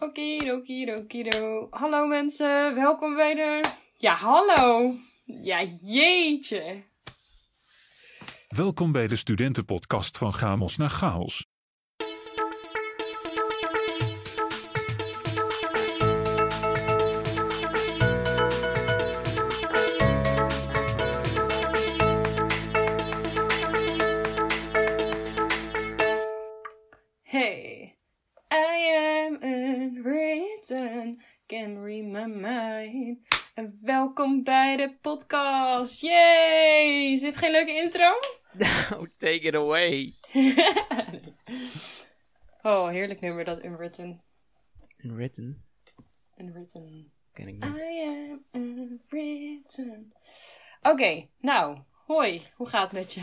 Okidokidokido. Hallo mensen, welkom bij de... Ja, hallo. Ja, jeetje. Welkom bij de studentenpodcast van Chamos naar Chaos. Nou, take it away. oh, heerlijk nummer dat Unwritten. Written? Unwritten. Ken ik niet. I am unwritten. Oké, nou, hoi. Hoe gaat het met je?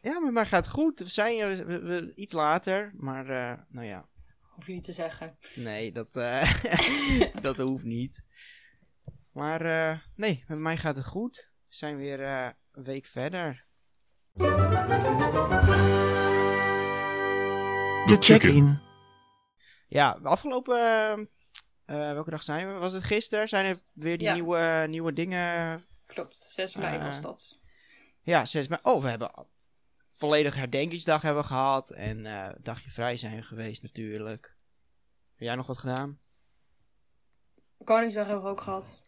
Ja, met mij gaat het goed. We zijn we- we- iets later, maar eh, nou ja. Hoef je niet te zeggen. Nee, dat, eh, dat hoeft niet. Maar eh, nee, met mij gaat het goed. We zijn weer een week verder. De check-in. Ja, afgelopen... eh, eh, welke dag zijn we? Was het gisteren? Zijn er weer die Ja. nieuwe, nieuwe dingen? Klopt, 6 mei Eh, was dat. Ja, 6 mei. Oh, we hebben volledig herdenkingsdag hebben we gehad. En eh dagje vrij zijn we geweest natuurlijk. Heb jij nog wat gedaan? Koningsdag hebben we ook gehad.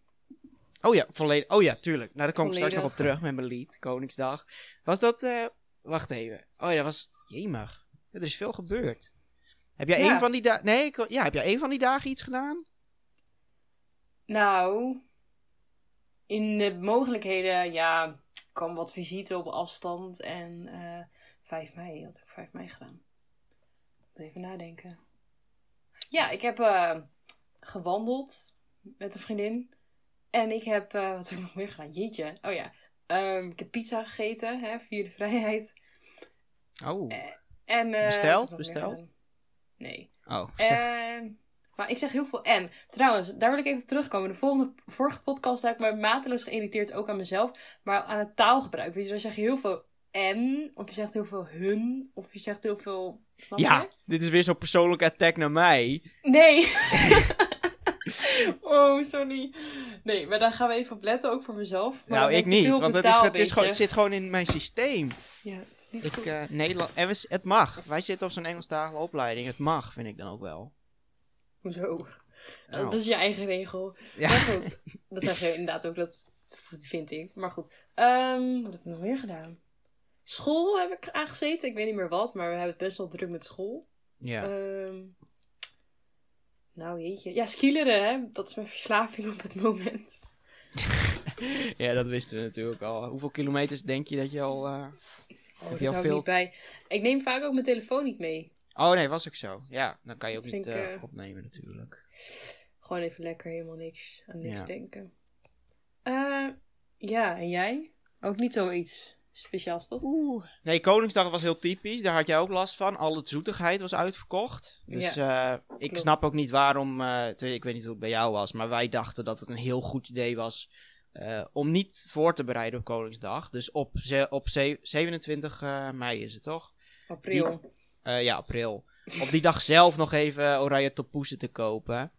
Oh ja, volledig. Oh ja, tuurlijk. Nou, daar kom ik straks nog op terug met mijn lied, Koningsdag. Was dat, eh, wacht even. Oh ja, dat was, jemig. Ja, er is veel gebeurd. Heb jij Ja. een van die dagen, nee, ik- ja, heb jij een van die dagen iets gedaan? Nou, in de mogelijkheden, ja, kwam wat visite op afstand. En eh 5 mei, had ik 5 mei gedaan. Even nadenken. Ja, ik heb eh, gewandeld met een vriendin. En ik heb, eh, wat heb ik nog meer gedaan? Jeetje. Oh ja, Ehm, ik heb pizza gegeten, hè, vierde vrijheid. Oh, Eh, En, eh, Besteld? Besteld? Nee. oh. En, maar ik zeg heel veel en. Trouwens, daar wil ik even op terugkomen. De volgende, vorige podcast heb ik me mateloos geïrriteerd, ook aan mezelf. Maar aan het taalgebruik. Weet je, dan zeg je heel veel en. Of je zegt heel veel hun. Of je zegt heel veel... Snap ja, je? dit is weer zo'n persoonlijke attack naar mij. Nee. oh, sorry. Nee, maar daar gaan we even op letten, ook voor mezelf. Maar nou, ik niet, want het, is, het, is gewoon, het zit gewoon in mijn systeem. Ja, niet Ik, goed. eh, Nederland, en we- het mag. Wij zitten op zo'n Engelstalige opleiding. Het mag, vind ik dan ook wel. Hoezo? Nou. Dat is je eigen regel. Ja. Maar goed, dat zeg je inderdaad ook, dat vind ik. Maar goed, Ehm, wat heb ik nog meer gedaan? School heb ik aangezeten, ik weet niet meer wat, maar we hebben het best wel druk met school. Ja. Ehm, nou jeetje, ja skileren hè, dat is mijn verslaving op het moment. ja, dat wisten we natuurlijk al. Hoeveel kilometers denk je dat je al... eh, Oh, Heb dat je al hou veel- niet bij. Ik neem vaak ook mijn telefoon niet mee. Oh nee, was ik zo. Ja, dan kan je ook niet ik, eh, eh, opnemen natuurlijk. Gewoon even lekker helemaal niks aan niks Ja. denken. Eh, ja, en jij? Ook niet zoiets speciaals, toch? Oeh. Nee, Koningsdag was heel typisch. Daar had jij ook last van. Al het zoetigheid was uitverkocht. Dus eh, ik klopt. snap ook niet waarom... eh, te- ik weet niet hoe het bij jou was. Maar wij dachten dat het een heel goed idee was... eh, om niet voor te bereiden op Koningsdag. Dus op, ze- op ze- 27 eh, mei is het toch? April. Eh, ja, april. Op die dag zelf nog even oranje tompoesen te kopen.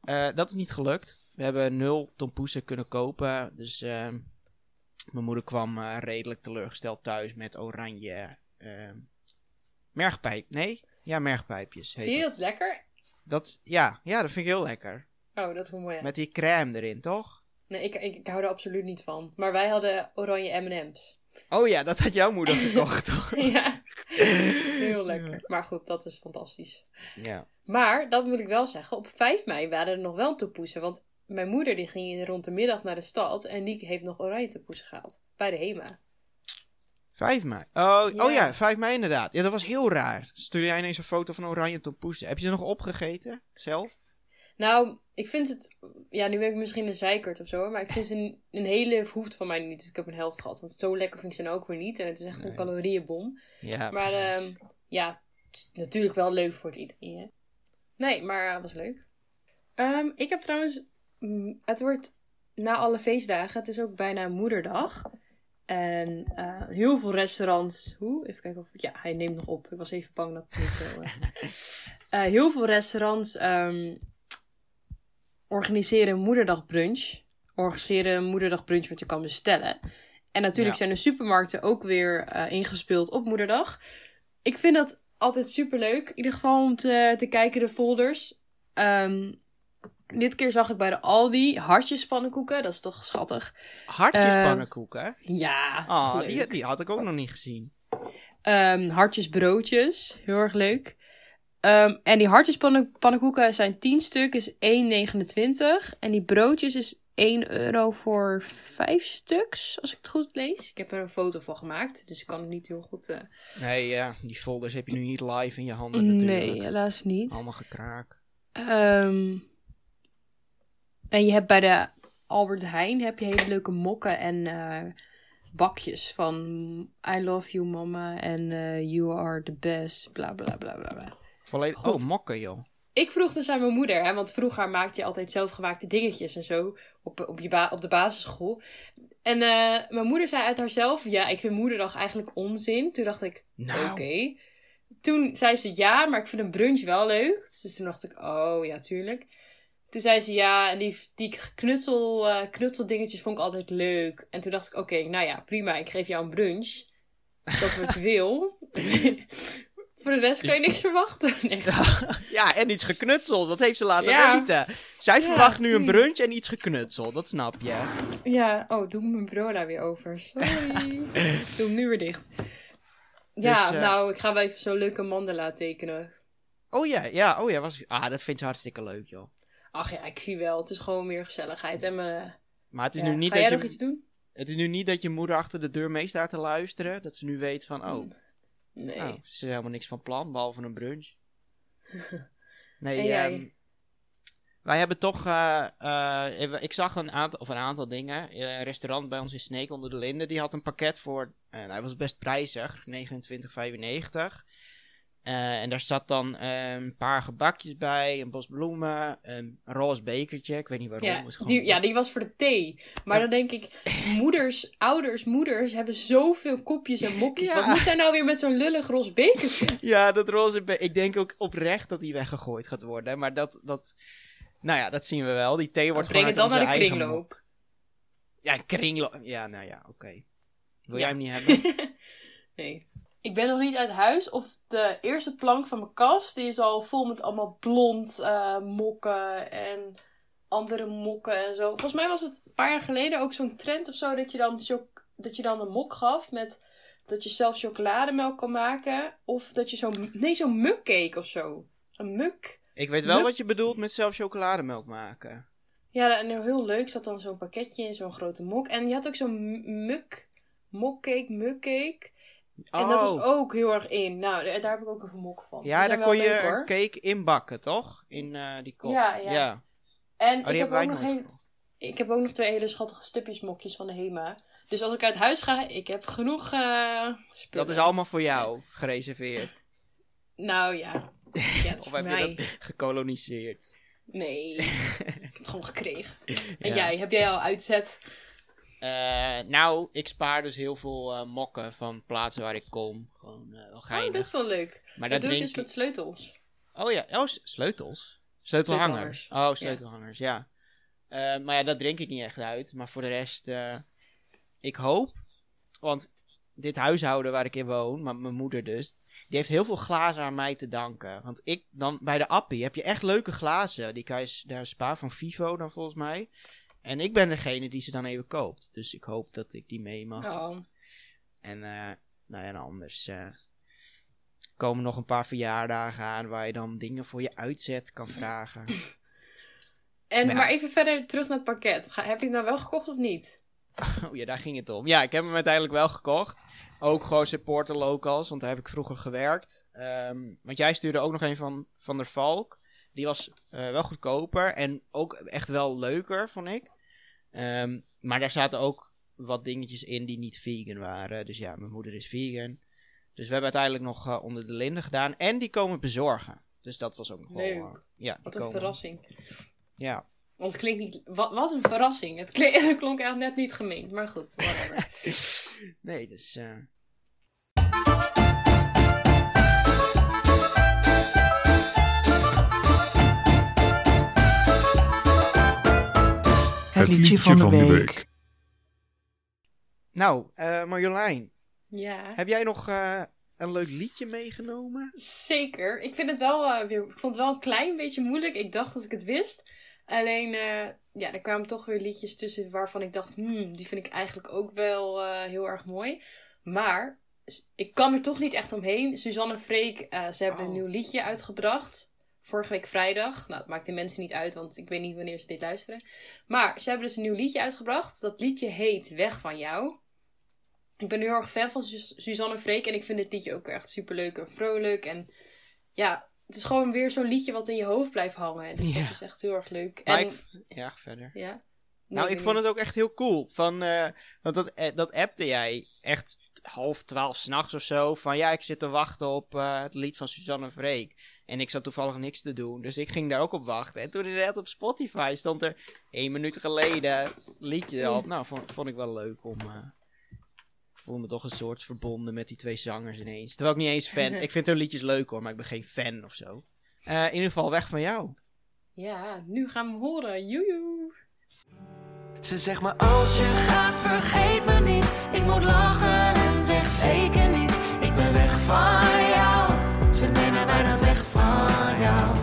Eh, dat is niet gelukt. We hebben nul tompoesen kunnen kopen. Dus ehm, mijn moeder kwam eh, redelijk teleurgesteld thuis met oranje ehm mergpijp. Nee? Ja, mergpijpjes. Heet Vind je dat. lekker? Dat, ja, ja, dat vind ik heel lekker. Oh, dat wel mooi. Met die crème erin, toch? Nee, ik, ik, ik hou er absoluut niet van. Maar wij hadden oranje M&M's. Oh ja, dat had jouw moeder gekocht, toch? ja, heel lekker. Maar goed, dat is fantastisch. Ja. Maar, dat moet ik wel zeggen, op 5 mei waren er nog wel toepoesen. Want mijn moeder die ging rond de middag naar de stad en die heeft nog oranje toepoesen gehaald. Bij de HEMA. 5 mei. Oh ja. Oh ja, 5 mei inderdaad. Ja, dat was heel raar. Stuurde jij ineens een foto van oranje tompoesen. Heb je ze nog opgegeten? Zelf? Nou, ik vind het... Ja, nu ben ik misschien een zeikert of zo. Maar ik vind ze een, een hele hoeft van mij niet. Dus ik heb een helft gehad. Want zo lekker vind ik ze dan ook weer niet. En het is echt een calorieënbom. Ja. Maar ehm, ja, natuurlijk wel leuk voor het idee. Hè? Nee, maar het was leuk. Ehm, ik heb trouwens... Het wordt na alle feestdagen. Het is ook bijna moederdag. En eh, heel veel restaurants. Hoe? Even kijken of... Ja, hij neemt nog op. Ik was even bang dat het niet zo... eh. Eh, heel veel restaurants ehm, organiseren een moederdagbrunch. Organiseren een moederdagbrunch wat je kan bestellen. En natuurlijk Ja. zijn de supermarkten ook weer ingespeeld op moederdag. Ik vind dat altijd super leuk. In ieder geval om te, te kijken de folders. Ehm, dit keer zag ik bij de Aldi hartjes pannenkoeken. Dat is toch schattig. Hartjes Eh. Ja, Oh, die, die had ik ook nog niet gezien. Ehm, hartjes broodjes. Heel erg leuk. Ehm, en die hartjes pannen- pannenkoeken zijn 10 stuk, is 1,29. En die broodjes is 1 euro voor 5 stuks, als ik het goed lees. Ik heb er een foto van gemaakt, dus ik kan het niet heel goed... eh, Nee, ja, die folders heb je nu niet live in je handen natuurlijk. Nee, helaas niet. Allemaal gekraak. Ehm, en je hebt bij de Albert Heijn heb je hele leuke mokken en eh, bakjes van I love you mama en eh, you are the best, bla bla bla bla bla. Volledig... God. Oh, mokken, joh. Ik vroeg dus aan mijn moeder, hè, want vroeger maakte je altijd zelfgemaakte dingetjes en zo op, op, je ba- op de basisschool. En eh, mijn moeder zei uit haarzelf, ja, ik vind moederdag eigenlijk onzin. Toen dacht ik, Nou. oké. Toen zei ze, ja, maar ik vind een brunch wel leuk. Dus toen dacht ik, oh, ja, tuurlijk. Toen zei ze, ja, en die, die knutsel, eh, knutseldingetjes vond ik altijd leuk. En toen dacht ik, oké, nou ja, prima, ik geef jou een brunch. Dat is wat je wil. Voor de rest kan je niks verwachten. Nee, Ja, en iets geknutseld. Dat heeft ze laten Ja. weten. Zij Ja, verwacht nu een hmm. brunch en iets geknutseld. Dat snap je. Ja, oh, doe mijn bureau daar weer over. Sorry. doe hem nu weer dicht. Ja, Dus, eh, nou, ik ga wel even zo'n leuke mandala tekenen. Oh ja, ja, oh ja. Was... Ah, dat vindt ze hartstikke leuk, joh. Ach ja, ik zie wel. Het is gewoon meer gezelligheid. En me, Maar het is, ja. nu niet Ga jij dat nog je, iets doen? het is nu niet dat je moeder achter de deur mee staat te luisteren. Dat ze nu weet van, Hmm. oh, Nee. nou, ze is helemaal niks van plan, behalve een brunch. Nee, jij? ehm, wij hebben toch, eh, eh, ik zag een aantal, of een aantal dingen. Eh, Een restaurant bij ons in Sneek onder de Linden, die had een pakket voor, en hij was best prijzig, 29,95. Eh, en daar zat dan eh, een paar gebakjes bij, een bos bloemen, een roze bekertje. Ik weet niet waarom. Ja gewoon- die, ja, die was voor de thee. Maar Ja. dan denk ik, moeders, ouders, moeders hebben zoveel kopjes en mokjes. Ja. Wat moet zij nou weer met zo'n lullig roze bekertje? Ja, dat roze be- Ik denk ook oprecht dat die weggegooid gaat worden. Maar dat, dat... Nou ja, dat zien we wel. Die thee wordt Breng het dan gewoon naar de kringloop. mok. Ja, een kringloop. Ja, nou ja, oké. Wil Ja. jij hem niet hebben? nee. Ik ben nog niet uit huis. Of de eerste plank van mijn kast, die is al vol met allemaal blond eh, mokken en andere mokken en zo. Volgens mij was het een paar jaar geleden ook zo'n trend of zo, dat je dan, dat je dan een mok gaf met dat je zelf chocolademelk kan maken. Of dat je zo'n, nee, zo'n mukcake of zo. Een muk. Ik weet wel Muk- wat je bedoelt met zelf chocolademelk maken. Ja, en heel leuk zat dan zo'n pakketje in zo'n grote mok. En je had ook zo'n muk, mokcake, mukcake. En dat was Oh. ook heel erg in. Nou, da- daar heb ik ook een mok van. Ja, daar kon je leuk, een cake inbakken, toch? In eh, die kop. Ja, ja. Oh, En ik, die heb ook nog heel, ik heb ook nog twee hele schattige stipjesmokjes van de Hema. Dus als ik uit huis ga, ik heb genoeg spullen. Dat is allemaal voor jou gereserveerd. Nou ja. Of heb mij. je dat gekoloniseerd? Nee, ik heb het gewoon gekregen. En Ja. jij, heb jij al uitzet? Eh, nou, ik spaar dus heel veel eh, mokken van plaatsen waar ik kom. Gewoon eh wel Oh, dat is wel leuk. Maar Dat doe ik drink dus met sleutels. Oh ja, oh, sleutels. Sleutelhangers. Oh, sleutelhangers, ja. Maar ja, dat drink ik niet echt uit. Maar voor de rest, ik hoop, want dit huishouden waar ik in woon, maar mijn moeder dus, die heeft heel veel glazen aan mij te danken. Want ik, dan bij de Appie heb je echt leuke glazen. Die kan je daar spa van Vivo dan volgens mij. En ik ben degene die ze dan even koopt. Dus ik hoop dat ik die mee mag. Oh. En, eh, nou ja, anders eh, komen nog een paar verjaardagen aan waar je dan dingen voor je uitzet kan vragen. En Maar ja. maar even verder terug naar het pakket. Ga, heb je het nou wel gekocht of niet? Oh ja, daar ging het om. Ja, ik heb hem uiteindelijk wel gekocht. Ook gewoon supporter locals, want daar heb ik vroeger gewerkt. Ehm, want jij stuurde ook nog een van Van der Valk. Die was eh, wel goedkoper en ook echt wel leuker, vond ik. Ehm, maar daar zaten ook wat dingetjes in die niet vegan waren. Dus ja, mijn moeder is vegan. Dus we hebben uiteindelijk nog eh, onder de linden gedaan. En die komen bezorgen. Dus dat was ook nog wel... Leuk. eh, ja, die Wat een komen- verrassing. Ja. Want het klinkt niet... Wat, wat een verrassing. Het, klink- het klonk echt net niet gemeen. Maar goed, whatever. Nee, dus... eh, liedje van de week. Nou, eh, Marjolein, Ja. heb jij nog eh, een leuk liedje meegenomen? Zeker. Ik vind het wel eh, weer. Ik vond het wel een klein beetje moeilijk. Ik dacht dat ik het wist. Alleen, eh, ja, er kwamen toch weer liedjes tussen waarvan ik dacht, hmm, die vind ik eigenlijk ook wel eh, heel erg mooi. Maar ik kan er toch niet echt omheen. Suzanne Freek, eh, ze hebben Oh. een nieuw liedje uitgebracht. Vorige week vrijdag. Nou, dat maakt de mensen niet uit, want ik weet niet wanneer ze dit luisteren. Maar ze hebben dus een nieuw liedje uitgebracht. Dat liedje heet Weg van jou. Ik ben heel erg fan van Su- Suzanne Freek. En ik vind dit liedje ook echt superleuk en vrolijk. En ja, het is gewoon weer zo'n liedje wat in je hoofd blijft hangen. Dus Ja. dat is echt heel erg leuk. Maar En, ik, ja, verder. ja. Nou, ik vond het ook echt heel cool. Van, eh, want dat, eh, dat appte jij echt half twaalf s'nachts of zo. Van ja, ik zit te wachten op eh, het lied van Suzanne Freek. En ik zat toevallig niks te doen. Dus ik ging daar ook op wachten. En toen inderdaad op Spotify stond er één minuut geleden liedje op. Nou, vond, vond ik wel leuk om... eh, ik voelde me toch een soort verbonden met die twee zangers ineens. Terwijl ik niet eens fan... ik vind hun liedjes leuk hoor, maar ik ben geen fan of zo. Eh, in ieder geval, weg van jou. Ja, nu gaan we horen. Joejoe. Ze zegt me als je gaat vergeet me niet Ik moet lachen zeker niet. Ik ben weg van jou. Ze nemen mij net weg van jou.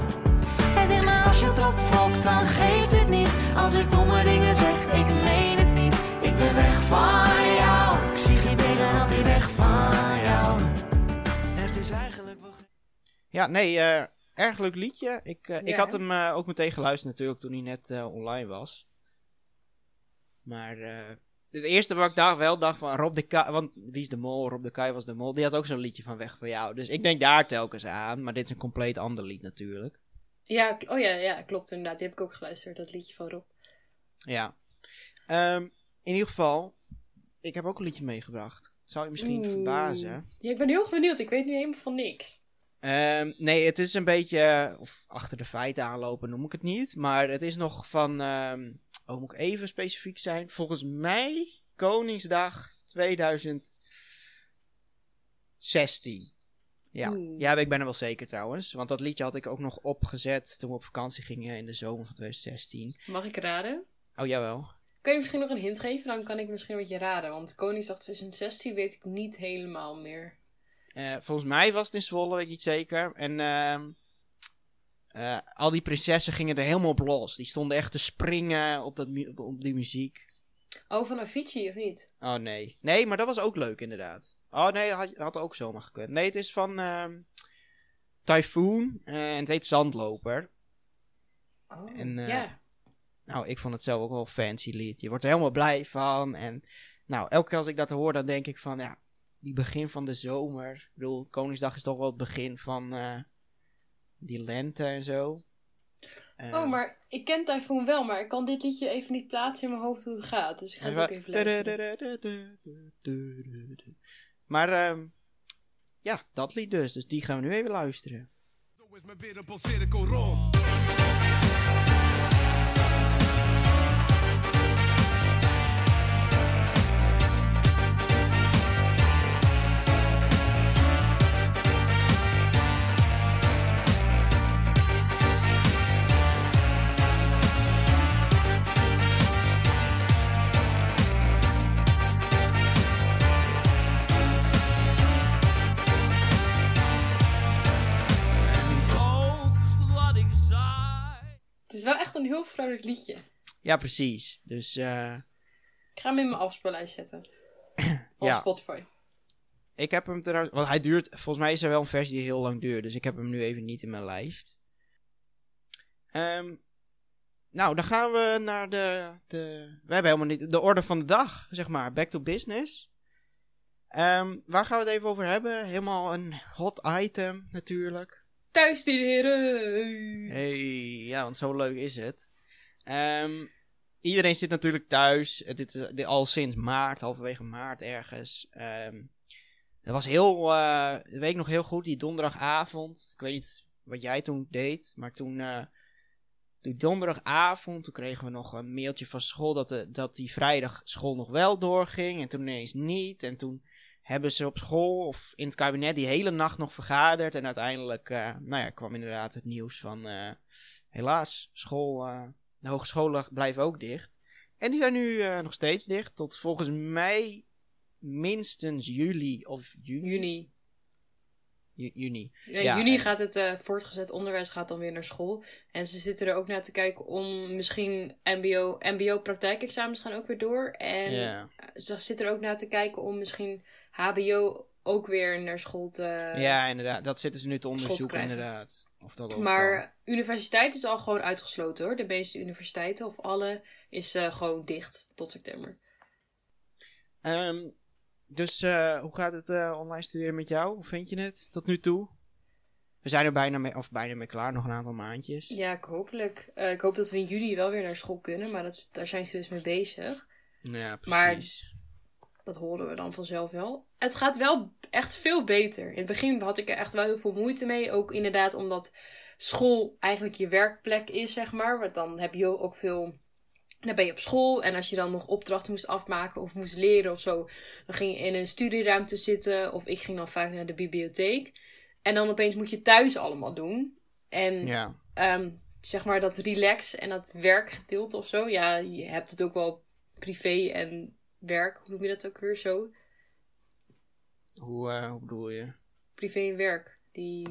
Hij zegt me als je het opfokt dan geeft het niet. Als ik domme dingen zeg ik meen het niet. Ik ben weg van jou. Ik zie geen benen op die weg van jou. Het is eigenlijk wel Ja, nee, eh, erg leuk liedje. Ik, eh, ik had hem eh, ook meteen geluisterd natuurlijk toen hij net eh, online was. Maar eh, het eerste wat ik dacht, wel dacht van Rob de Kai, want wie is de mol? Rob de Kai was de mol. Die had ook zo'n liedje van Weg van jou. Dus ik denk daar telkens aan. Maar dit is een compleet ander lied natuurlijk. Ja, oh ja, ja, klopt inderdaad. Die heb ik ook geluisterd, dat liedje van Rob. Ja. Ehm, in ieder geval, ik heb ook een liedje meegebracht. Zou je misschien verbazen. Ja, ik ben heel benieuwd. Ik weet nu helemaal van niks. Ehm, nee, het is een beetje, eh, of achter de feiten aanlopen noem ik het niet. Maar het is nog van, ehm, oh moet ik even specifiek zijn. Volgens mij Koningsdag 2016. Ja. Ja, ik ben er wel zeker trouwens. Want dat liedje had ik ook nog opgezet toen we op vakantie gingen in de zomer van 2016. Mag ik raden? Oh, jawel. Kan je misschien nog een hint geven? Dan kan ik misschien wat je raden. Want Koningsdag 2016 weet ik niet helemaal meer. Eh, volgens mij was het in Zwolle, weet ik niet zeker. En ehm, eh, al die prinsessen gingen er helemaal op los. Die stonden echt te springen op, dat mu- op die muziek. Oh, van Avicii of niet? Oh nee. Nee, maar dat was ook leuk inderdaad. Oh nee, had, had ook zomaar gekund. Nee, het is van ehm Typhoon. eh, en het heet Zandloper. Oh, En, eh, ja. Nou, ik vond het zelf ook wel een fancy lied. Je wordt er helemaal blij van. En nou, elke keer als ik dat hoor, dan denk ik van ja, die begin van de zomer. Ik bedoel, Koningsdag is toch wel het begin van die lente en zo. Eh, Oh, maar ik ken Typhoon wel, maar ik kan dit liedje even niet plaatsen in mijn hoofd hoe het gaat. Dus ik ga het ook even luisteren. Maar ehm, ja, dat lied dus. Dus die gaan we nu even luisteren. Zo is mijn wereldcirkel rond. Echt een heel vrolijk liedje. Ja, precies. Dus eh, Ik ga hem in mijn afspeellijst zetten. Op Ja. Spotify. ik heb hem trouwens... Want hij duurt... Volgens mij is er wel een versie die heel lang duurt. Dus ik heb hem nu even niet in mijn lijst. Ehm, nou, dan gaan we naar de, de... We hebben helemaal niet... De orde van de dag, zeg maar. Back to business. Ehm, waar gaan we het even over hebben? Helemaal een hot item natuurlijk. Thuisstuderen! Hey, ja, want zo leuk is het. Ehm, iedereen zit natuurlijk thuis. Eh, Dit is al sinds maart, halverwege maart ergens. Ehm dat was heel, eh dat weet nog heel goed, die donderdagavond. Ik weet niet wat jij toen deed, maar toen, eh, die donderdagavond, toen kregen we nog een mailtje van school dat, de, dat die vrijdag school nog wel doorging. En toen ineens niet. En toen hebben ze op school of in het kabinet die hele nacht nog vergaderd. En uiteindelijk eh, nou ja, kwam inderdaad het nieuws van... eh, helaas, school, eh, de hogescholen blijven ook dicht. En die zijn nu nog steeds dicht. Tot volgens mij minstens juli of juni. Juni. Ju- juni. Ja, Ja, juni en- gaat het voortgezet onderwijs gaat dan weer naar school. En ze zitten er ook naar te kijken om misschien mbo, mbo praktijkexamens gaan ook weer door. En ze zitten er ook naar te kijken om misschien hbo ook weer naar school te... ja, inderdaad. Dat zitten ze nu te onderzoeken, inderdaad. Of dat ook kan. Maar universiteit is al gewoon uitgesloten hoor. De meeste universiteiten, of alle, is eh, gewoon dicht tot september. Ehm, dus eh, hoe gaat het eh, online studeren met jou? Hoe vind je het tot nu toe? We zijn er bijna mee, of bijna mee klaar, nog een aantal maandjes. Ja, ik hopelijk. Ik hoop dat we in juli wel weer naar school kunnen, maar dat, daar zijn ze dus mee bezig. Ja, Maar- precies. Dat horen we dan vanzelf wel. Het gaat wel echt veel beter. In het begin had ik er echt wel heel veel moeite mee. Ook inderdaad omdat school eigenlijk je werkplek is, zeg maar. Want dan heb je ook veel... Dan ben je op school en als je dan nog opdrachten moest afmaken of moest leren of zo... dan ging je in een studieruimte zitten of ik ging dan vaak naar de bibliotheek. En dan opeens moet je thuis allemaal doen. En Ja. ehm, zeg maar dat relax en dat werkgedeelte of zo. Ja, je hebt het ook wel privé en werk. Hoe noem je dat ook weer zo? Hoe, eh, hoe bedoel je? Privé en werk. Die...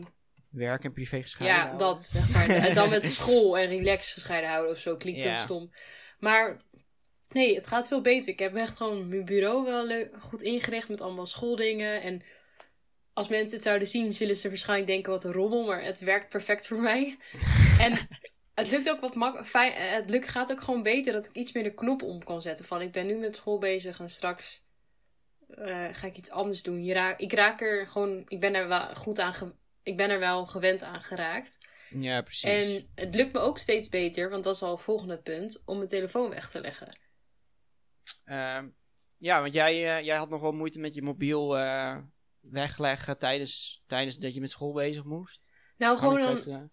Werk en privé gescheiden Ja, houden? dat zeg maar. En dan met school en relax gescheiden houden of zo. Klinkt Ja. heel stom. Maar nee, het gaat veel beter. Ik heb echt gewoon mijn bureau wel goed ingericht met allemaal schooldingen. En als mensen het zouden zien, zullen ze waarschijnlijk denken wat een rommel. Maar het werkt perfect voor mij. en het lukt ook wat mak fijn. eh, Het lukt, gaat ook gewoon beter dat ik iets meer de knop om kan zetten. Van ik ben nu met school bezig en straks eh, ga ik iets anders doen. Je raak, ik raak er gewoon, ik ben er wel goed aan, ik ben er wel gewend aan geraakt. Ja, precies. En het lukt me ook steeds beter, want dat is al het volgende punt, om mijn telefoon weg te leggen. Ehm, ja, want jij, eh, jij had nog wel moeite met je mobiel wegleggen tijdens, tijdens dat je met school bezig moest. Nou, gewoon, dan,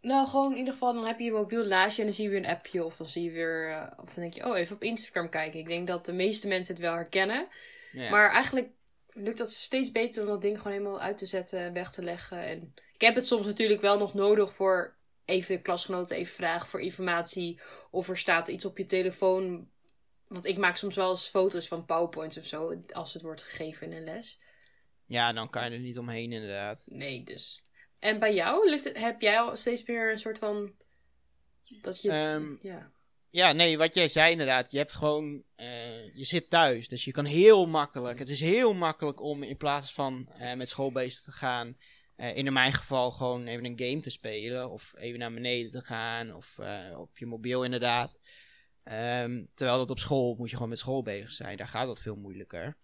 nou, gewoon in ieder geval, dan heb je je mobiel naast je en dan zie je weer een appje. Of dan zie je weer, eh, of dan denk je, oh, even op Instagram kijken. Ik denk dat de meeste mensen het wel herkennen. ja. Maar eigenlijk lukt dat steeds beter om dat ding gewoon helemaal uit te zetten, weg te leggen. En ik heb het soms natuurlijk wel nog nodig voor even de klasgenoten even vragen voor informatie. Of er staat iets op je telefoon. Want ik maak soms wel eens foto's van PowerPoints of zo, als het wordt gegeven in een les. ja, dan kan je er niet omheen inderdaad. Nee, dus. En bij jou, lukt het, heb jij al steeds meer een soort van. Dat je. Ehm, ja. Ja, nee, wat jij zei inderdaad. Je hebt gewoon, eh, je zit thuis, dus je kan heel makkelijk. Het is heel makkelijk om in plaats van eh, met school bezig te gaan, eh, in mijn geval gewoon even een game te spelen. Of even naar beneden te gaan, of op je mobiel inderdaad. Ehm, terwijl dat op school moet je gewoon met school bezig zijn. Daar gaat dat veel moeilijker.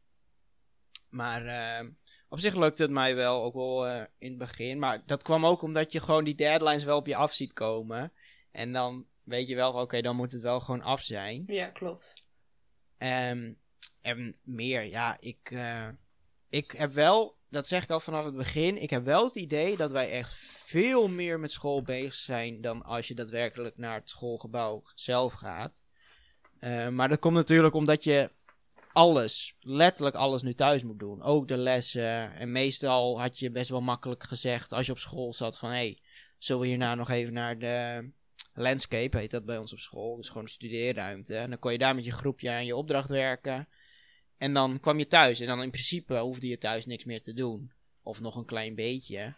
Maar ehm, op zich lukte het mij wel, ook wel eh, in het begin. Maar dat kwam ook omdat je gewoon die deadlines wel op je af ziet komen. En dan weet je wel oké, dan moet het wel gewoon af zijn. ja, klopt. Ehm, en meer, ja, ik, eh, ik heb wel, dat zeg ik al vanaf het begin, ik heb wel het idee dat wij echt veel meer met school bezig zijn dan als je daadwerkelijk naar het schoolgebouw zelf gaat. Eh, maar dat komt natuurlijk omdat je alles, letterlijk alles nu thuis moet doen. Ook de lessen. En meestal had je best wel makkelijk gezegd als je op school zat van hé, hey, zullen we hierna nog even naar de landscape, heet dat bij ons op school. Dus gewoon een studeerruimte. En dan kon je daar met je groepje aan je opdracht werken. En dan kwam je thuis. En dan in principe hoefde je thuis niks meer te doen. Of nog een klein beetje.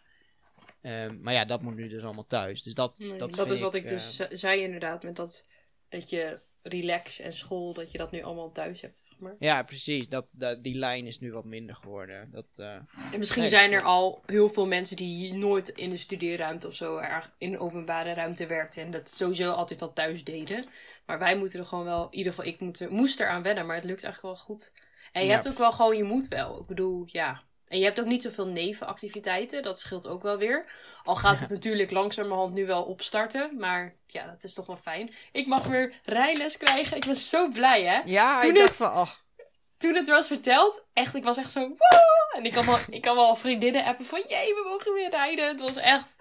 Ehm, maar ja, dat moet nu dus allemaal thuis. Dus dat, Nee, dat, dat is wat ik eh, dus ze- zei inderdaad, met dat, dat je relax en school, dat je dat nu allemaal thuis hebt, zeg maar. Ja, precies. Dat, dat, die lijn is nu wat minder geworden. Dat, eh, En misschien Nee. zijn er al heel veel mensen die nooit in de studeerruimte of zo erg in de openbare ruimte werkten en dat sowieso altijd al thuis deden. Maar wij moeten er gewoon wel, in ieder geval ik moet er, moest eraan wennen, maar het lukt eigenlijk wel goed. En je Ja, hebt ook wel gewoon, je moet wel. Ik bedoel, ja. En je hebt ook niet zoveel nevenactiviteiten, dat scheelt ook wel weer. Al gaat het natuurlijk langzamerhand nu wel opstarten, maar ja, dat is toch wel fijn. Ik mag weer rijles krijgen, ik was zo blij hè Ja, Toen ik dacht het- van, ach, toen het was verteld, echt, ik was echt zo. "Woe!" En ik kan wel, ik kan wel vriendinnen appen van, jee, we mogen weer rijden. Het was echt,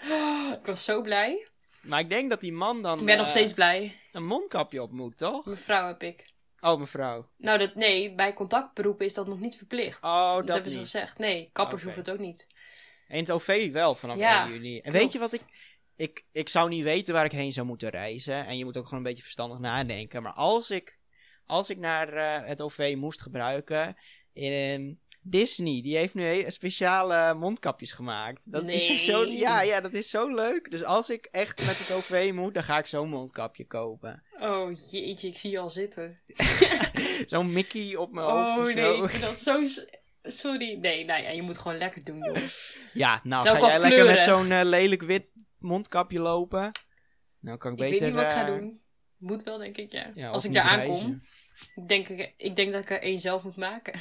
ik was zo blij. maar ik denk dat die man dan Ik ben nog eh, steeds blij. een mondkapje op moet, toch? Mevrouw heb ik. Oh, mevrouw. Nou, dat, nee, bij contactberoepen is dat nog niet verplicht. Oh, dat, dat hebben ze niet. gezegd. Nee, kappers Oké. hoeven het ook niet. In het OV wel vanaf Ja, 1 juni. En klopt. weet je wat ik, ik... Ik zou niet weten waar ik heen zou moeten reizen. En je moet ook gewoon een beetje verstandig nadenken. Maar als ik als ik naar eh, het OV moest gebruiken, in Disney, die heeft nu speciale mondkapjes gemaakt. Dat is zo, Nee. ja, ja, dat is zo leuk. Dus als ik echt met het OV moet, dan ga ik zo'n mondkapje kopen. Oh jeetje, ik zie je al zitten. Zo'n Mickey op mijn hoofd Oh of nee, zo. ik vind dat zo... Sorry. Nee, nou ja, je moet gewoon lekker doen, joh. Ja, nou, ga jij lekker met zo'n eh, lelijk wit mondkapje lopen? Nou, kan ik Ik beter... weet niet wat ik ga eh, doen. Moet wel, denk ik, ja. ja, Als ik daar aankom. Ik denk, ik, ik denk dat ik er één zelf moet maken.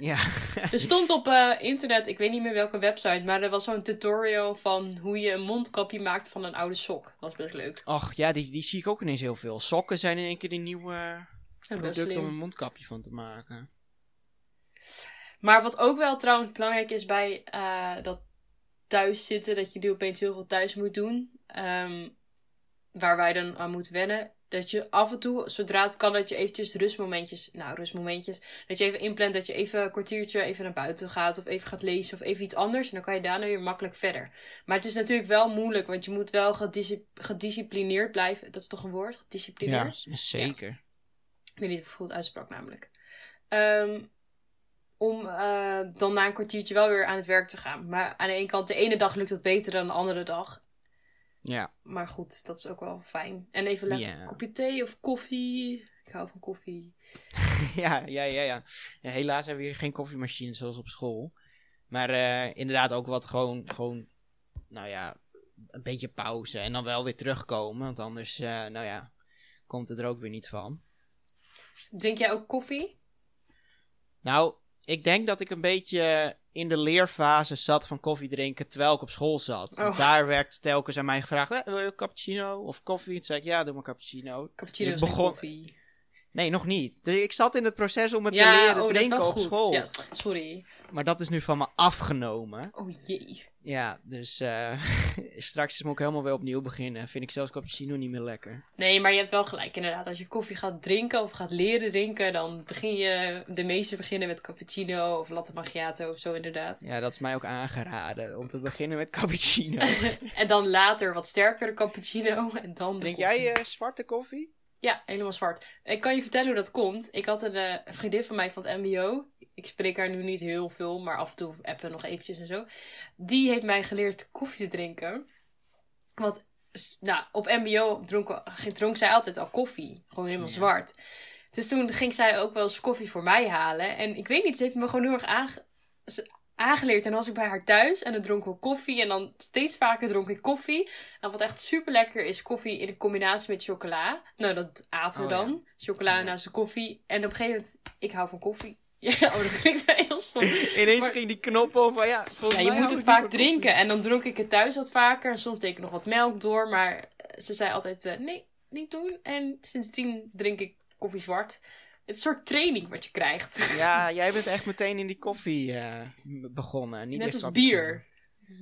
Ja. Er stond op eh, internet, ik weet niet meer welke website, maar er was zo'n tutorial van hoe je een mondkapje maakt van een oude sok. Dat was best leuk. Och, ja, die, die zie ik ook ineens heel veel. Sokken zijn in één keer die nieuwe product om een mondkapje van te maken. Maar wat ook wel trouwens belangrijk is bij eh, dat thuis zitten, dat je nu opeens heel veel thuis moet doen, ehm, waar wij dan aan moeten wennen, dat je af en toe, zodra het kan, dat je eventjes rustmomentjes, nou rustmomentjes, dat je even inplant dat je even een kwartiertje even naar buiten gaat of even gaat lezen of even iets anders en dan kan je daarna weer makkelijk verder. Maar het is natuurlijk wel moeilijk, want je moet wel gediscip- gedisciplineerd blijven. Dat is toch een woord? Gedisciplineerd? zeker. Ik weet niet of ik het goed uitsprak namelijk. Ehm, om eh, dan na een kwartiertje wel weer aan het werk te gaan. Maar aan de ene kant, de ene dag lukt het beter dan de andere dag. Ja. Maar goed, dat is ook wel fijn. En even lekker kopje thee of koffie. Ik hou van koffie. ja, ja, ja, ja. Ja, Helaas hebben we hier geen koffiemachine zoals op school. Maar eh, inderdaad ook wat gewoon, gewoon, nou ja, een beetje pauze. En dan wel weer terugkomen. Want anders, eh, nou ja, komt het er ook weer niet van. Drink jij ook koffie? Nou, ik denk dat ik een beetje in de leerfase zat van koffie drinken terwijl ik op school zat. Oh. Daar werd telkens aan mij gevraagd, "Eh, wil je een cappuccino of koffie? Toen zei ik, ja, doe maar cappuccino. Cappuccino Dus ik begon- koffie. Nee, nog niet. Dus ik zat in het proces om het ja, te leren oh, dat is drinken op goed. school. Ja, sorry. Maar dat is nu van me afgenomen. Oh jee. Ja, dus eh, straks moet ik helemaal weer opnieuw beginnen. Vind ik zelfs cappuccino niet meer lekker. Nee, maar je hebt wel gelijk inderdaad. Als je koffie gaat drinken of gaat leren drinken, dan begin je... De meeste beginnen met cappuccino of latte macchiato of zo inderdaad. Ja, dat is mij ook aangeraden om te beginnen met cappuccino. En dan later wat sterkere cappuccino en dan de Drink koffie. jij eh, zwarte koffie? Ja, helemaal zwart. Ik kan je vertellen hoe dat komt. Ik had een eh, vriendin van mij van het mbo. Ik spreek haar nu niet heel veel, maar af en toe appen we nog eventjes en zo. Die heeft mij geleerd koffie te drinken. Want, nou, op mbo dronk, dronk zij altijd al koffie. Gewoon helemaal Ja. zwart. Dus toen ging zij ook wel eens koffie voor mij halen. En ik weet niet, ze heeft me gewoon heel erg aangeleerd. En dan was ik bij haar thuis en dan dronken we koffie. En dan steeds vaker dronk ik koffie. En wat echt super lekker is, koffie in combinatie met chocola. Nou, dat aten we Oh, dan. Chocola Ja. naast de koffie. En op een gegeven moment, ik hou van koffie. Ja, oh, dat klinkt wel heel stom. Ineens Maar- ging die knop om van ja, volgens Ja, je mij moet het vaak drinken. En dan dronk ik het thuis wat vaker. En soms deed ik nog wat melk door. Maar eh, ze zei altijd, eh, nee, niet doen. En sindsdien drink ik koffie zwart. Een soort training wat je krijgt. Ja, jij bent echt meteen in die koffie eh, begonnen. Niet Net als bier.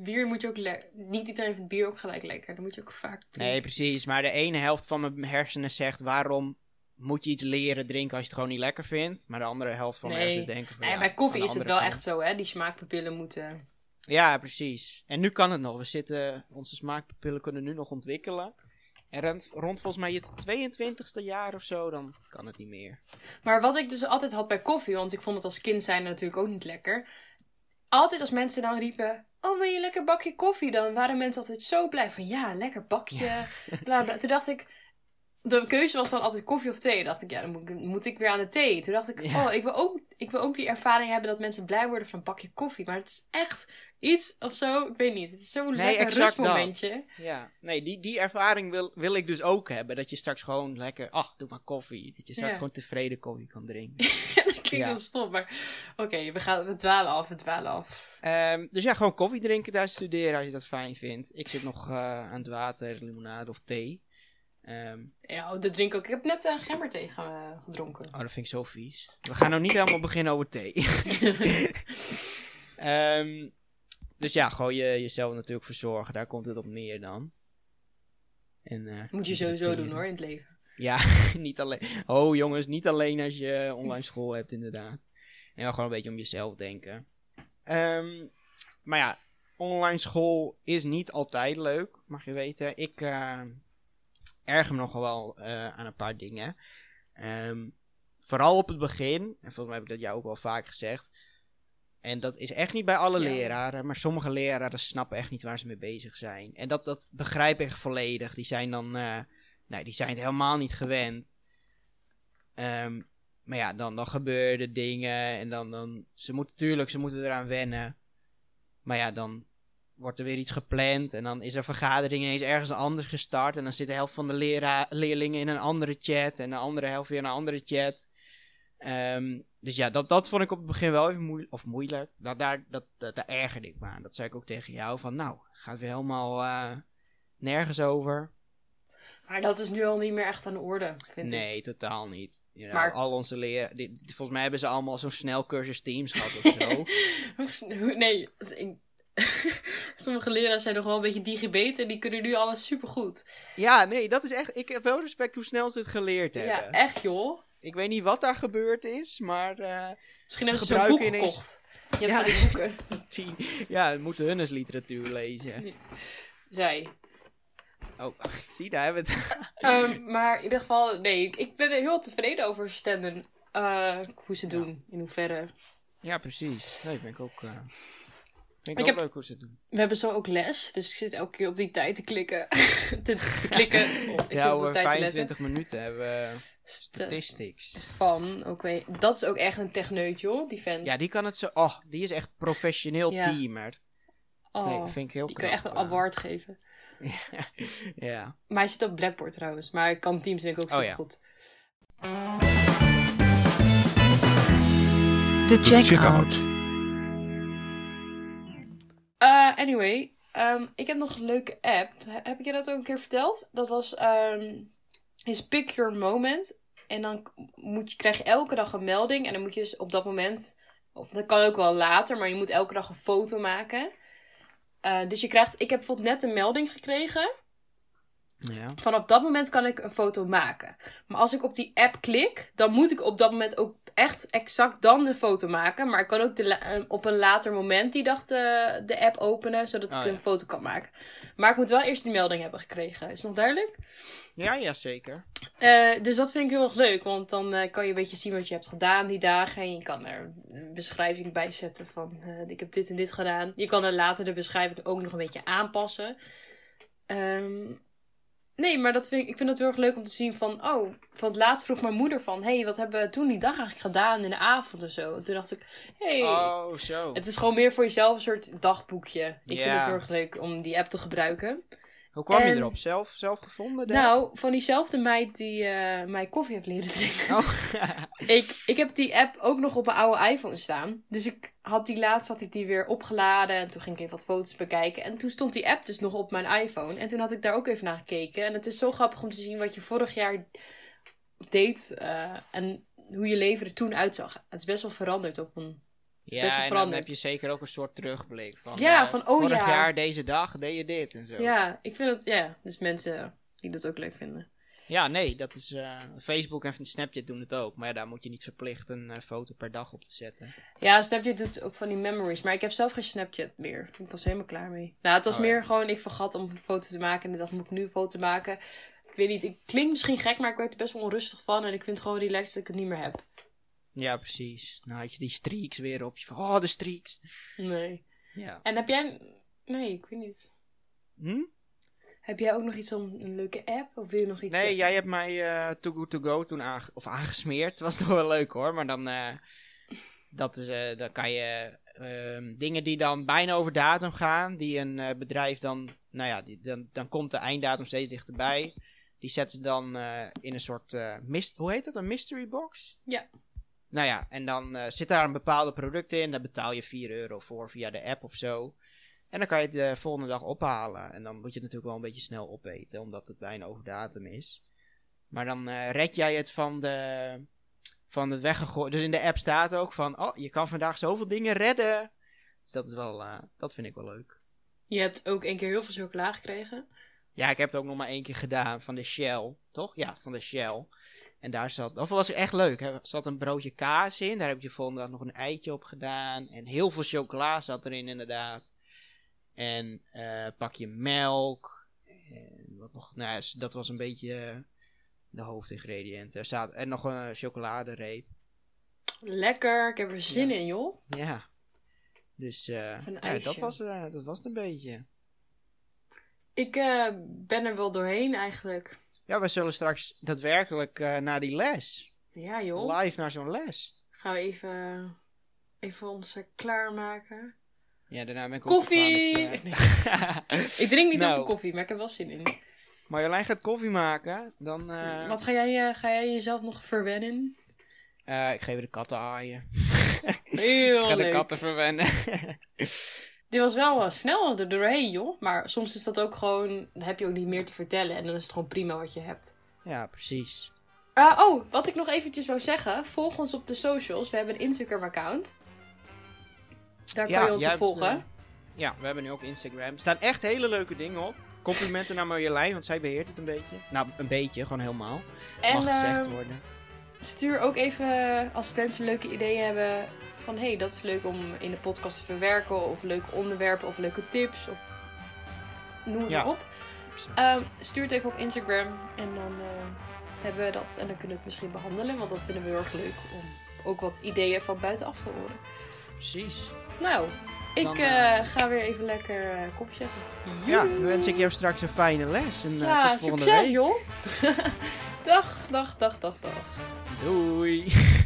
Bier moet je ook Niet iedereen vindt bier ook gelijk lekker. Dan moet je ook vaak Nee, precies. Maar de ene helft van mijn hersenen zegt waarom moet je iets leren drinken als je het gewoon niet lekker vindt. Maar de andere helft van mijn hersenen denken van Nee, ja, bij koffie is het wel echt zo, hè? Die smaakpapillen moeten... Ja, precies. En nu kan het nog. We zitten, onze smaakpapillen kunnen nu nog ontwikkelen. En rond, rond volgens mij je 22e jaar of zo, dan kan het niet meer. Maar wat ik dus altijd had bij koffie, want ik vond het als kind zijn natuurlijk ook niet lekker. Altijd als mensen dan riepen, oh wil je een lekker bakje koffie? Dan waren mensen altijd zo blij van, ja, lekker bakje. Bla, bla. Toen dacht ik, de keuze was dan altijd koffie of thee. Dacht ik, ja, dan moet, ik- moet ik weer aan de thee. Toen dacht ik, Ja. oh, ik wil, ook, ik wil ook die ervaring hebben dat mensen blij worden van een bakje koffie. Maar het is echt iets of zo, ik weet niet. Het is zo'n Nee, lekker dat. rustmomentje. Ja, nee, die, die ervaring wil, wil ik dus ook hebben. Dat je straks gewoon lekker, ach, doe maar koffie. Dat je straks Ja. gewoon tevreden koffie kan drinken. dat klinkt Ja. heel stom, maar oké, we gaan we dwalen af, we dwalen af. Ehm, dus ja, gewoon koffie drinken tijdens studeren als je dat fijn vindt. Ik zit nog eh, aan het water, limonade of thee. Ehm, Ja, dat drink ik ook. Ik heb net een gemberthee ge- eh, gedronken. oh, dat vind ik zo vies. We gaan nou niet helemaal beginnen over thee. Ehm, dus ja, gewoon je, jezelf natuurlijk verzorgen. Daar komt het op neer dan. En, eh, Moet je sowieso doen hoor in het leven. Ja, niet alleen. Oh jongens, niet alleen als je online school hebt, inderdaad. En wel gewoon een beetje om jezelf denken. Ehm, maar ja, online school is niet altijd leuk, mag je weten. Ik eh, erger me nogal wel eh, aan een paar dingen. Ehm, vooral op het begin, en volgens mij heb ik dat jou ook wel vaak gezegd. En dat is echt niet bij alle Ja. leraren, maar sommige leraren snappen echt niet waar ze mee bezig zijn. En dat, dat begrijp ik volledig. Die zijn dan, eh, nee, die zijn het helemaal niet gewend. Ehm, maar ja, dan, dan gebeuren dingen en dan, dan, ze moeten natuurlijk, ze moeten eraan wennen. Maar ja, dan wordt er weer iets gepland en dan is er vergadering ineens ergens anders gestart. En dan zit de helft van de lera- leerlingen in een andere chat en de andere helft weer in een andere chat. Ehm, dus ja, dat, dat vond ik op het begin wel even moeilijk. Of moeilijk. Dat, daar, dat, dat, daar ergerde ik me aan. Dat zei ik ook tegen jou. Van nou, gaat weer helemaal eh, nergens over. Maar dat is nu al niet meer echt aan de orde, vind ik. Nee, totaal niet. Ja, Maar- Al onze leren. dit- Volgens mij hebben ze allemaal zo'n snelcursus Teams gehad of zo. Nee, ik- sommige leraren zijn nog wel een beetje digibeten en die kunnen nu alles supergoed. ja, nee, dat is echt. Ik heb wel respect hoe snel ze het geleerd Ja, hebben. echt joh. Ik weet niet wat daar gebeurd is, maar. eh, Misschien hebben ze zo'n boek ineens- gekocht. Je hebt Ja. die boeken. die, ja, we moeten hun eens literatuur lezen. Zij. Oh, zie, daar hebben we het. Ehm, maar in ieder geval, nee, ik- ben er heel tevreden over stemmen. eh, hoe ze doen, in hoeverre. Ja, precies. Nee, vind ik ook. eh, vind ik, Ik ook heb- leuk hoe ze het doen. We hebben zo ook les, dus ik zit elke keer op die tijd te klikken. te, te klikken. Oh, Ja, over te letten. 25 minuten hebben we statistics. Van, oké, dat is ook echt een techneut, joh, die vent. Ja, die kan het zo. Oh, die is echt professioneel Ja. teamer. oh, Nee, vind ik heel die kan echt een knap, eh. award geven. ja. Maar hij zit op Blackboard trouwens, maar ik kan Teams denk ik ook Oh, zo ja. goed. De checkout. Eh, anyway, ehm, ik heb nog een leuke app. He- Heb ik je dat ook een keer verteld? Dat was, ehm is Pick Your Moment. En dan moet je, krijg je elke dag een melding. En dan moet je dus op dat moment, of dat kan ook wel later, maar je moet elke dag een foto maken. Eh, dus je krijgt, ik heb bijvoorbeeld net een melding gekregen. Ja. Vanaf dat moment kan ik een foto maken. Maar als ik op die app klik, dan moet ik op dat moment ook echt exact dan de foto maken. Maar ik kan ook de eh, op een later moment die dag de, de app openen, zodat ik Oh, ja. een foto kan maken. Maar ik moet wel eerst die melding hebben gekregen. Is nog duidelijk? Ja, ja, zeker. Eh, dus dat vind ik heel erg leuk, want dan eh, kan je een beetje zien wat je hebt gedaan die dagen. En je kan er een beschrijving bij zetten van ik heb dit en dit gedaan. Je kan er later de beschrijving ook nog een beetje aanpassen. Ehm, nee, maar dat vind ik, ik vind het heel erg leuk om te zien van, oh, van het laatst vroeg mijn moeder van, hey, wat hebben we toen die dag eigenlijk gedaan in de avond en zo. En toen dacht ik, hey, Oh, zo. het is gewoon meer voor jezelf een soort dagboekje. Ik vind het heel erg leuk om die app te gebruiken. Hoe kwam je erop? Zelf, zelf gevonden? de- Nou, van diezelfde meid die eh, mij koffie heeft leren drinken. Oh. Ik, ik heb die app ook nog op mijn oude iPhone staan. Dus ik had die laatst had ik die weer opgeladen. En toen ging ik even wat foto's bekijken. En toen stond die app dus nog op mijn iPhone. En toen had ik daar ook even naar gekeken. En het is zo grappig om te zien wat je vorig jaar deed. eh, en hoe je leven er toen uitzag. Het is best wel veranderd op een... ja, en dan heb je zeker ook een soort terugblik. Van, Ja, eh, van, oh vorig ja. jaar, deze dag, deed je dit en zo. Ja, ik vind het... Ja, dus mensen die dat ook leuk vinden. Ja, nee, dat is... eh, Facebook en Snapchat doen het ook. Maar ja, daar moet je niet verplicht een eh, foto per dag op te zetten. Ja, Snapchat doet ook van die memories. Maar ik heb zelf geen Snapchat meer. Ik was helemaal klaar mee. Nou, het was Oh, meer ja. gewoon, ik vergat om een foto te maken. En ik dacht, moet ik nu een foto maken? Ik weet niet, ik klink misschien gek, maar ik werd er best wel onrustig van. En ik vind het gewoon relaxed dat ik het niet meer heb. Ja, precies. Nou had je die streaks weer op je van, oh, de streaks. Nee. Ja. En heb jij... Nee, ik weet niet. Hm? Heb jij ook nog iets om een leuke app? Of wil je nog iets Nee, zeggen? jij hebt mij eh Too Good To Go toen aange of aangesmeerd. Was nog wel leuk hoor, maar dan, eh, dat is, eh, dan kan je ehm, dingen die dan bijna over datum gaan, die een bedrijf dan, nou ja, die, dan, dan komt de einddatum steeds dichterbij. Die zetten ze dan in een soort, mist, hoe heet dat, een mystery box? Ja. Nou ja, en dan eh, zit daar een bepaalde product in, daar betaal je 4 euro voor via de app of zo. En dan kan je het de volgende dag ophalen. En dan moet je het natuurlijk wel een beetje snel opeten, omdat het bijna over datum is. Maar dan eh, red jij het van de van het weggegooid. Dus in de app staat ook van, oh, je kan vandaag zoveel dingen redden. Dus dat is wel, eh, dat vind ik wel leuk. Je hebt ook een keer heel veel chocola gekregen. Ja, ik heb het ook nog maar één keer gedaan van de Shell, toch? Ja, van de Shell. En daar zat, dat was echt leuk. Er zat een broodje kaas in, daar heb je volgende dag nog een eitje op gedaan. En heel veel chocola zat erin inderdaad. En eh pakje melk. En wat nog, nou, ja, dat was een beetje... eh, de hoofdingrediënten. Er staat, en nog een chocoladereep. Lekker, ik heb er zin Ja. in, joh. Ja. Dus eh, Of ja, ijsje. dat, was, dat was het een beetje. Ik ben er wel doorheen eigenlijk. Ja, we zullen straks daadwerkelijk eh, naar die les. Ja, joh. Live naar zo'n les. Gaan we even, even ons eh, klaarmaken. Ja, daarna ben ik ook Koffie! met, eh, Ik drink niet Nou. over koffie, maar ik heb wel zin in. Marjolein gaat koffie maken. Dan, eh, Wat ga jij, eh, ga jij jezelf nog verwennen? eh, ik geef de katten aaien. Heel ik ga de katten verwennen. Dit was wel eh, snel er doorheen, joh. Maar soms is dat ook gewoon... Dan heb je ook niet meer te vertellen. En dan is het gewoon prima wat je hebt. ja, precies. Ah, oh, wat ik nog eventjes wou zeggen. Volg ons op de socials. We hebben een Instagram-account. Daar kan je ons op hebt, volgen. eh, ja, we hebben nu ook Instagram. Er staan echt hele leuke dingen op. Complimenten naar Marjolein, want zij beheert het een beetje. Nou, een beetje, gewoon helemaal. en Mag gezegd eh, worden. Stuur ook even als mensen leuke ideeën hebben. Van hé, hey, dat is leuk om in de podcast te verwerken. Of leuke onderwerpen of leuke tips. Of noem het Ja. maar op. Ehm, stuur het even op Instagram. En dan eh, hebben we dat. En dan kunnen we het misschien behandelen. Want dat vinden we heel erg leuk. Om ook wat ideeën van buitenaf te horen. Precies. Nou, ik Dan, eh, eh, ga weer even lekker eh, koffie zetten. Ja, dan wens ik jou straks een fijne les. En eh, Ja, tot volgende succes week. joh. dag, dag, dag, dag, dag. Doei.